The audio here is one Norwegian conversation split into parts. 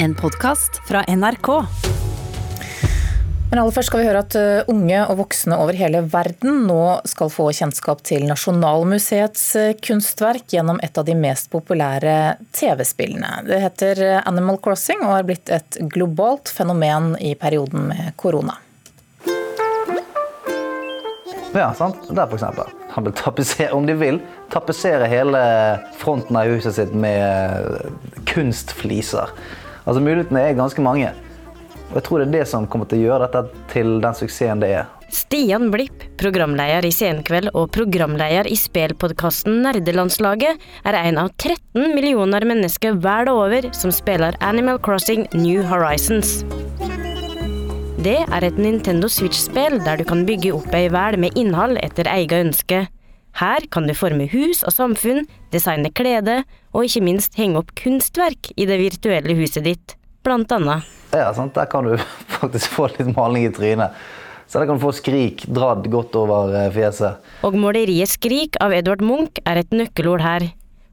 En podkast fra NRK. Men aller først skal vi høre at uh, unge og voksne over hele verden nå skal få kjennskap til Nasjonalmuseets uh, kunstverk gjennom et av de mest populære TV-spillene. Det heter uh, Animal Crossing og er blitt et globalt fenomen i perioden med korona. Ja, sant? Der for eksempel. Han vil tapetsere, om de vil, tapetsere hele fronten av huset sitt med kunstfliser. Altså Mulighetene er ganske mange. Og jeg tror det er det som kommer til å gjøre dette til den suksessen det er. Stian Blipp, programleder i Senkveld og programleder i spelpodkasten Nerdelandslaget, er en av 13 millioner mennesker verden over som spiller Animal Crossing New Horizons. Det er et Nintendo Switch-spill der du kan bygge opp ei verden med innhold etter eget ønske. Her kan du forme hus og samfunn, designe klede, og ikke minst henge opp kunstverk i det virtuelle huset ditt, blant annet. Ja, sant? Der kan du faktisk få litt maling i trynet. Så der kan du få skrik dratt godt over eh, fjeset. Og måleriet Skrik av Edvard Munch er et nøkkelord her.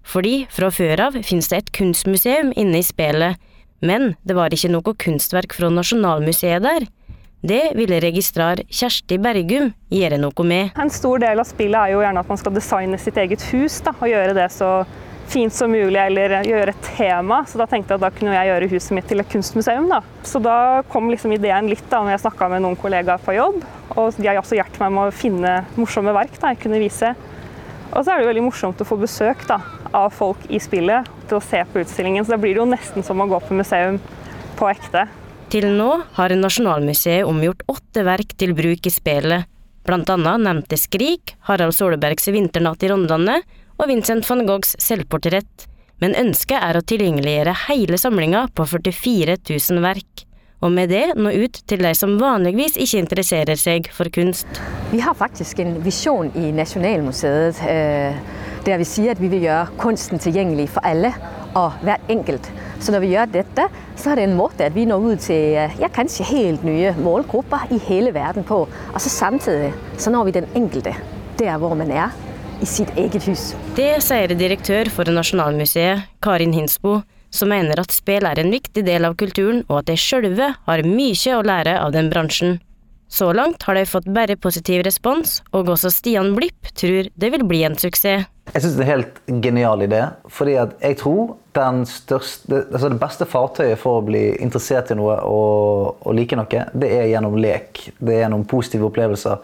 Fordi fra før av finnes det et kunstmuseum inne i spillet, men det var ikke noe kunstverk fra Nasjonalmuseet der. Det ville registrar Kjersti Bergum gjøre noe med. En stor del av spillet er jo gjerne at man skal designe sitt eget hus da, og gjøre det så fint som mulig, eller gjøre et tema. Så da tenkte jeg at da kunne jeg gjøre huset mitt til et kunstmuseum. Da. Så da kom liksom ideen litt da når jeg snakka med noen kollegaer på jobb. Og de har også hjulpet meg med å finne morsomme verk da, jeg kunne vise. Og så er det veldig morsomt å få besøk da, av folk i spillet til å se på utstillingen. Så da blir det jo nesten som å gå på museum på ekte. Til nå har Nasjonalmuseet omgjort åtte verk til bruk i spillet. Blant annet nevnte Skrik, Harald Solbergs Vinternatt i Rondane og Vincent van Goghs selvportrett, men ønsket er å tilgjengeliggjøre hele samlinga på 44 000 verk. Og med det nå ut til de som vanligvis ikke interesserer seg for kunst. Vi har faktisk en visjon i Nasjonalmuseet øh, der vi sier at vi vil gjøre kunsten tilgjengelig for alle og hver enkelt. Så når vi gjør dette, så er det en måte at vi når ut til ja, kanskje helt nye målgrupper i hele verden på. Og så samtidig så når vi den enkelte der hvor man er i sitt eget hus. Det sier direktør for Nasjonalmuseet, Karin Hinsbo, som mener at spill er en viktig del av kulturen, og at de sjølve har mye å lære av den bransjen. Så langt har de fått bare positiv respons, og også Stian Blipp tror det vil bli en suksess. Jeg syns det er en helt genial idé. fordi jeg tror største, altså det beste fartøyet for å bli interessert i noe og, og, like noe, det er gjennom lek. Det er gjennom positive opplevelser.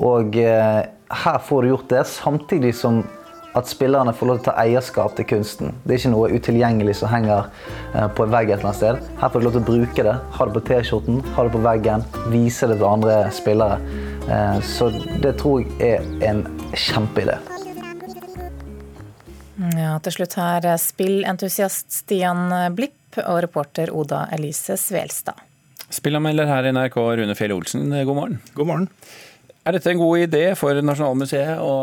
Og eh, her får du gjort det, samtidig som at spillerne får lov til å ta eierskap til kunsten. Det er ikke noe utilgjengelig som henger eh, på en vegg et eller annet sted. Her får de lov til å bruke det. Ha det på T-skjorten, ha det på veggen, vise det til andre spillere. Eh, så det tror jeg er en kjempeidé. Ja, til slutt her spillentusiast Stian Blipp og reporter Oda Elise Svelstad. Spillanmelder her i NRK, Rune Fjell Olsen, god morgen. God morgen. Er dette en god idé for Nasjonalmuseet å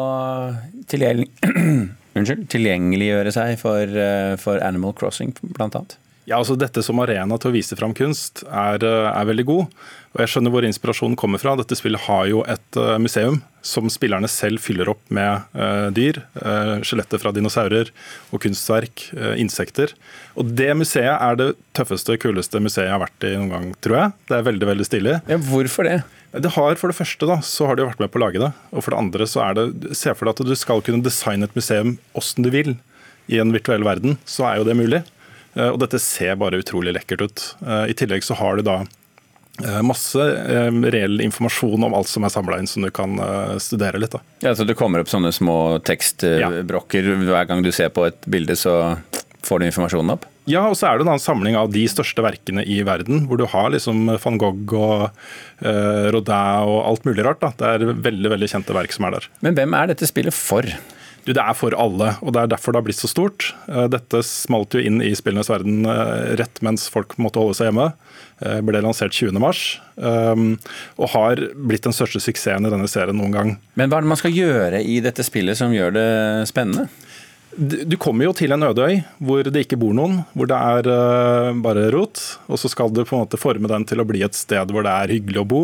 tilgjengelig, unnskyld, tilgjengeliggjøre seg for, eh, for Animal Crossing, blant annet? Ja, altså Dette som arena til å vise fram kunst er, eh, er, veldig god. Og Jeg skjønner hvor inspirasjonen kommer fra. Dette spillet har jo et uh, museum som spillerne selv fyller opp med uh, dyr. Uh, Skjeletter fra dinosaurer og kunstverk, insekter. Og Det museet er det tøffeste, kuleste museet jeg har vært i noen gang, tror jeg. Det er veldig veldig stilig. Ja, hvorfor det? Det har For det første da, så har de vært med på å lage det. Og for det andre så er det Se for deg at du skal kunne designe et museum åssen du vil i en virtuell verden. Så er jo det mulig. Eh, og dette ser bare utrolig lekkert ut. Eh, I tillegg så har du da eh, masse reell informasjon om alt som er samla inn, som du kan studere litt. Da. Ja, så Det kommer opp sånne små tekstbrokker ja. hver gang du ser på et bilde, så får du informasjonen opp? Ja, og så er det en samling av de største verkene i verden, hvor du har liksom van Gogh og eh, Rodin og alt mulig rart. Da. Det er veldig veldig kjente verk som er der. Men hvem er dette spillet for? Du, Det er for alle, og det er derfor det har blitt så stort. Eh, dette smalt jo inn i spillenes verden eh, rett mens folk måtte holde seg hjemme. Eh, ble lansert 20.3 og har blitt den største suksessen i denne serien noen gang. Men hva er det man skal gjøre i dette spillet som gjør det spennende? Du kommer jo til en ødøy hvor det ikke bor noen, hvor det er uh, bare rot. Og så skal du på en måte forme den til å bli et sted hvor det er hyggelig å bo.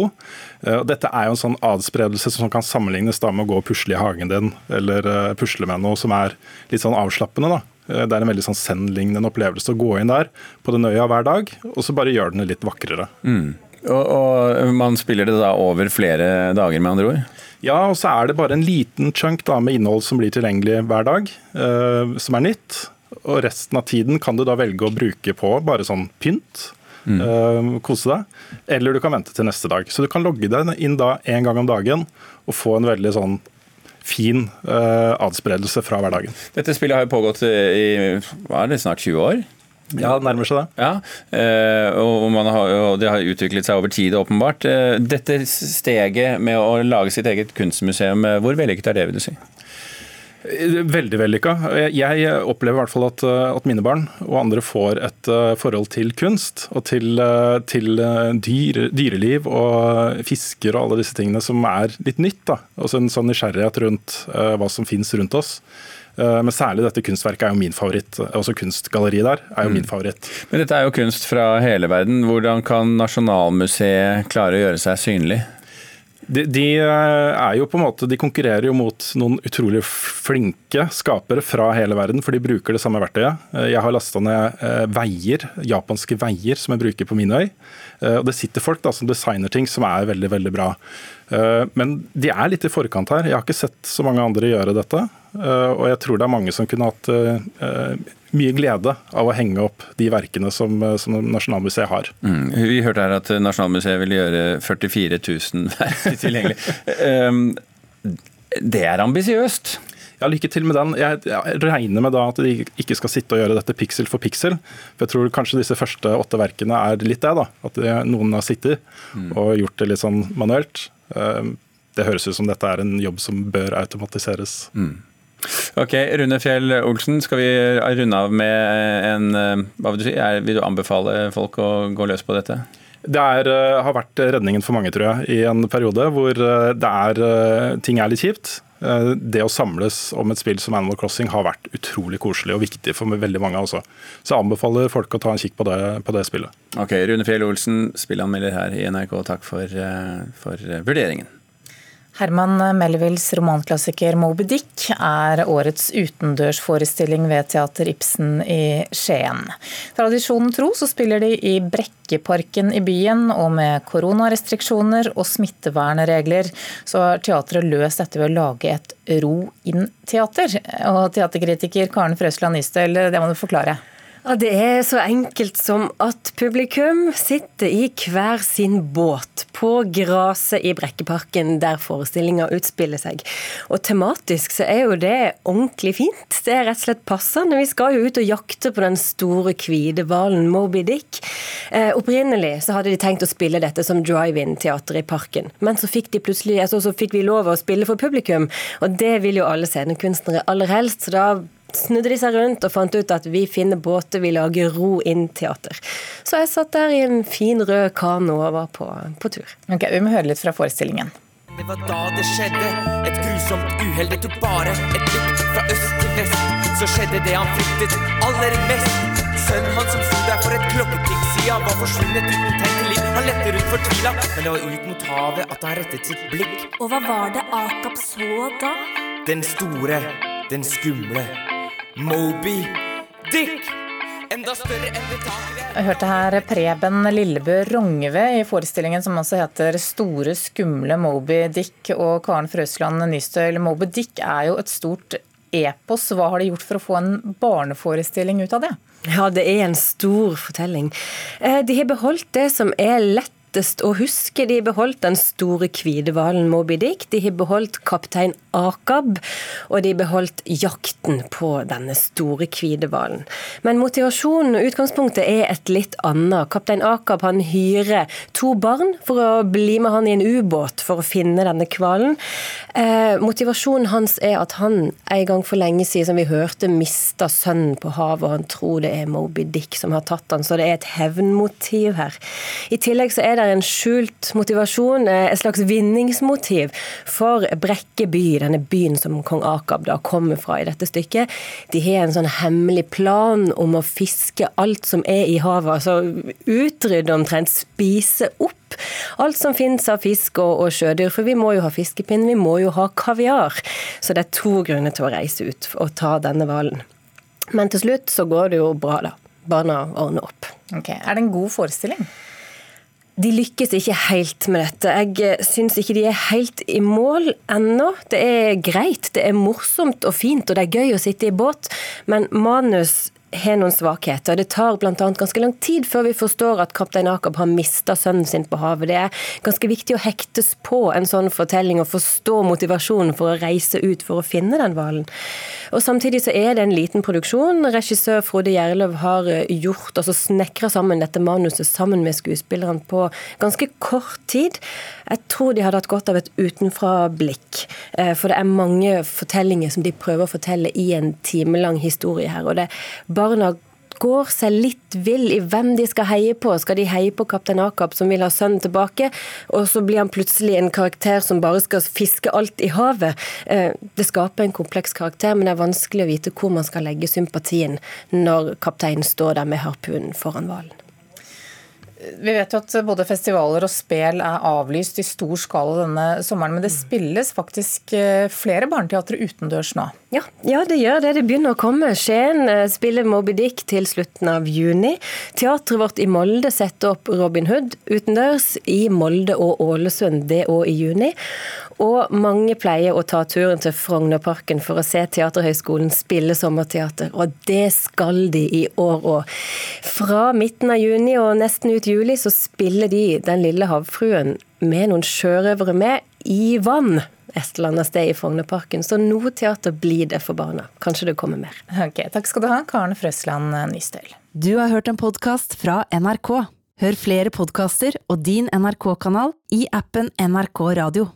Uh, dette er jo en sånn adspredelse som kan sammenlignes da med å gå og pusle i hagen din, eller uh, pusle med noe som er litt sånn avslappende. da. Det er en veldig sånn Zen-lignende opplevelse å gå inn der på den øya hver dag, og så bare gjør den litt vakrere. Mm. Og, og, man spiller det da over flere dager, med andre ord? Ja, og så er det bare en liten chunk da, med innhold som blir tilgjengelig hver dag, uh, som er nytt. Og resten av tiden kan du da velge å bruke på bare sånn pynt. Mm. Uh, kose deg. Eller du kan vente til neste dag. Så du kan logge deg inn da en gang om dagen og få en veldig sånn fin uh, adspredelse fra hverdagen. Dette spillet har jo pågått i hva er det, snart 20 år? Ja, det nærmer seg det. Ja, eh, og, har, og, det har utviklet seg over tid, åpenbart. Eh, dette steget med å lage sitt eget kunstmuseum, eh, hvor vellykket er det, vil du si? Veldig vellykka. Jeg opplever i hvert fall at, at, mine barn og andre får et forhold til kunst og til, til dyr, dyreliv og fisker og alle disse tingene som er litt nytt. Da. Også en sånn nysgjerrighet rundt hva som finnes rundt oss. Eh, men særlig dette kunstverket er jo min favoritt. Også kunstgalleriet der er jo mm. min favoritt. Men dette er jo kunst fra hele verden. Hvordan kan Nasjonalmuseet klare å gjøre seg synlig? De, de, eh, er jo på en måte, de konkurrerer jo mot noen utrolig flinke skapere fra hele verden, for de bruker det samme verktøyet. Eh, jeg har lasta ned veier, japanske veier som jeg bruker på min øy. Og det sitter folk da, som designer ting som er veldig veldig bra. Men de er litt i forkant her. Jeg har ikke sett så mange andre gjøre dette. Eh, og jeg tror det er mange som kunne hatt eh, mye glede av å henge opp de verkene som, eh, som Nasjonalmuseet har. Mm. Vi hørte her at Nasjonalmuseet vil gjøre 44 000 verk tilgjengelig. det er ambisiøst? Ja, Lykke til med den. Jeg, regner med da at de ikke skal sitte og gjøre dette piksel for piksel. For jeg tror kanskje disse første åtte verkene er litt det. da, At noen har sittet mm. og gjort det litt sånn manuelt. Det høres ut som dette er en jobb som bør automatiseres. Mm. Ok, Rune Fjell Olsen, skal vi runde av med en eh, hva Vil du si? Vil du anbefale folk å gå løs på dette? Det er, eh, har vært redningen for mange, tror jeg, i en periode hvor eh, er, ting er litt kjipt. Det å samles om et spill som Animal Crossing har vært utrolig koselig og viktig for veldig mange. også. Så jeg anbefaler folk å ta en kikk på det, på det spillet. Ok, Rune Fjell Olsen, spillanmelder her i NRK, takk for, for vurderingen. Herman Melvilles romanklassiker Moby Dick er årets utendørsforestilling ved Teater Ibsen i Skien. Tradisjonen tro så spiller de i Brekkeparken i byen, og med koronarestriksjoner og smittevernregler så har teatret løst dette ved å lage et ro-inn-teater. Og teaterkritiker Karen Frøsland Nystøl, det må du forklare. Ja, Det er så enkelt som at publikum sitter i hver sin båt på gresset i Brekkeparken der forestillinga utspiller seg. Og tematisk så er jo det ordentlig fint. Det er rett og slett passende. Vi skal jo ut og jakte på den store hvithvalen Moby Dick. Eh, opprinnelig så hadde de tenkt å spille dette som drive-in-teater i parken. Men så fikk, altså, så fikk vi lov å spille for publikum, og det vil jo alle scenekunstnere aller helst. så da snudde de seg rundt og fant ut at vi finner båter, vi lager ro inn-teater. Så jeg satt der i en fin rød kano og var på, på tur. Ok, Vi må høre litt fra forestillingen. Det var da det skjedde, et grusomt uhell. Det tok bare et blikk fra øst til vest. Så skjedde det han fryktet aller mest. Sønnen hans som sto der for et klokketikk siden, var forsvunnet uten tegn til liv. Han lette rundt fortvila, men det var ut mot havet at han rettet sitt blikk. Og hva var det Akap så da? Den store, den skumle Moby Dick. Enda større enn det tar Jeg hørte her Preben Lillebø Rongeve i forestillingen som altså heter 'Store skumle Moby Dick' og Karen Frøsland Nystøl. Moby Dick er jo et stort epos. Hva har de gjort for å få en barneforestilling ut av det? Ja, det er en stor fortelling. Eh, de har beholdt det som er lett lettest å huske. De har beholdt den store hvithvalen Moby Dick, de har beholdt kaptein Akab, og de har beholdt jakten på denne store hvithvalen. Men motivasjonen og utgangspunktet er et litt annet. Kaptein Akab han hyrer to barn for å bli med han i en ubåt for å finne denne hvalen. Eh, motivasjonen hans er at han en gang for lenge siden, som vi hørte, mista sønnen på havet, og han tror det er Moby Dick som har tatt han, så det er et hevnmotiv her. I tillegg så er det er en skjult motivasjon, eh, et slags vinningsmotiv for Brekke by, denne byen som kong Akab da kommer fra i dette stykket. De har en sånn hemmelig plan om å fiske alt som er i havet. altså Utrydde omtrent, spise opp alt som finnes av fisk og, og, sjødyr. For vi må jo ha fiskepinn, vi må jo ha kaviar. Så det er to grunner til å reise ut og ta denne hvalen. Men til slutt så går det jo bra, da. Barna ordner opp. Ok, Er det en god forestilling? De lykkes ikke helt med dette. Jeg syns ikke de er helt i mål ennå. Det er greit, det er morsomt og fint, og det er gøy å sitte i båt, men manus har noen svakheter. Det tar bl.a. ganske lang tid før vi forstår at kaptein Akab har mista sønnen sin på havet. Det er ganske viktig å hektes på en sånn fortelling og forstå motivasjonen for å reise ut for å finne den hvalen. Og Samtidig så er det en liten produksjon. Regissør Frode Gjerløv har eh, gjort, altså snekra sammen dette manuset sammen med skuespillerne på ganske kort tid. Jeg tror de hadde hatt godt av et utenfra-blikk. Eh, for det er mange fortellinger som de prøver å fortelle i en timelang historie her. og det barna går seg litt vill i hvem de skal heie på. Skal de heie på kaptein Akap, som vil ha sønnen tilbake, og så blir han plutselig en karakter som bare skal fiske alt i havet? Eh, det skaper en kompleks karakter, men det er vanskelig å vite hvor man skal legge sympatien når kapteinen står der med harpunen foran hvalen. Vi vet jo at både festivaler og spel er avlyst i stor skala denne sommeren, men det spilles faktisk eh, flere barneteatre utendørs nå? Ja, ja, det gjør det. Det begynner å komme. Skien eh, spiller Moby Dick til slutten av juni. Teatret vårt i Molde setter opp Robin Hood utendørs i Molde og Ålesund, det òg i juni. Og mange pleier å ta turen til Frognerparken for å se Teaterhøgskolen spille sommerteater, og det skal de i år òg. Fra midten av juni og nesten ut juli så spiller de Den lille havfruen med noen sjørøvere med i vann et eller annet sted i Frognerparken. Så noe teater blir det for barna. Kanskje det kommer mer. Ok, Takk skal du ha, Karen Frøsland Nystøl. Du har hørt en podkast fra NRK. Hør flere podkaster og din NRK-kanal i appen NRK Radio.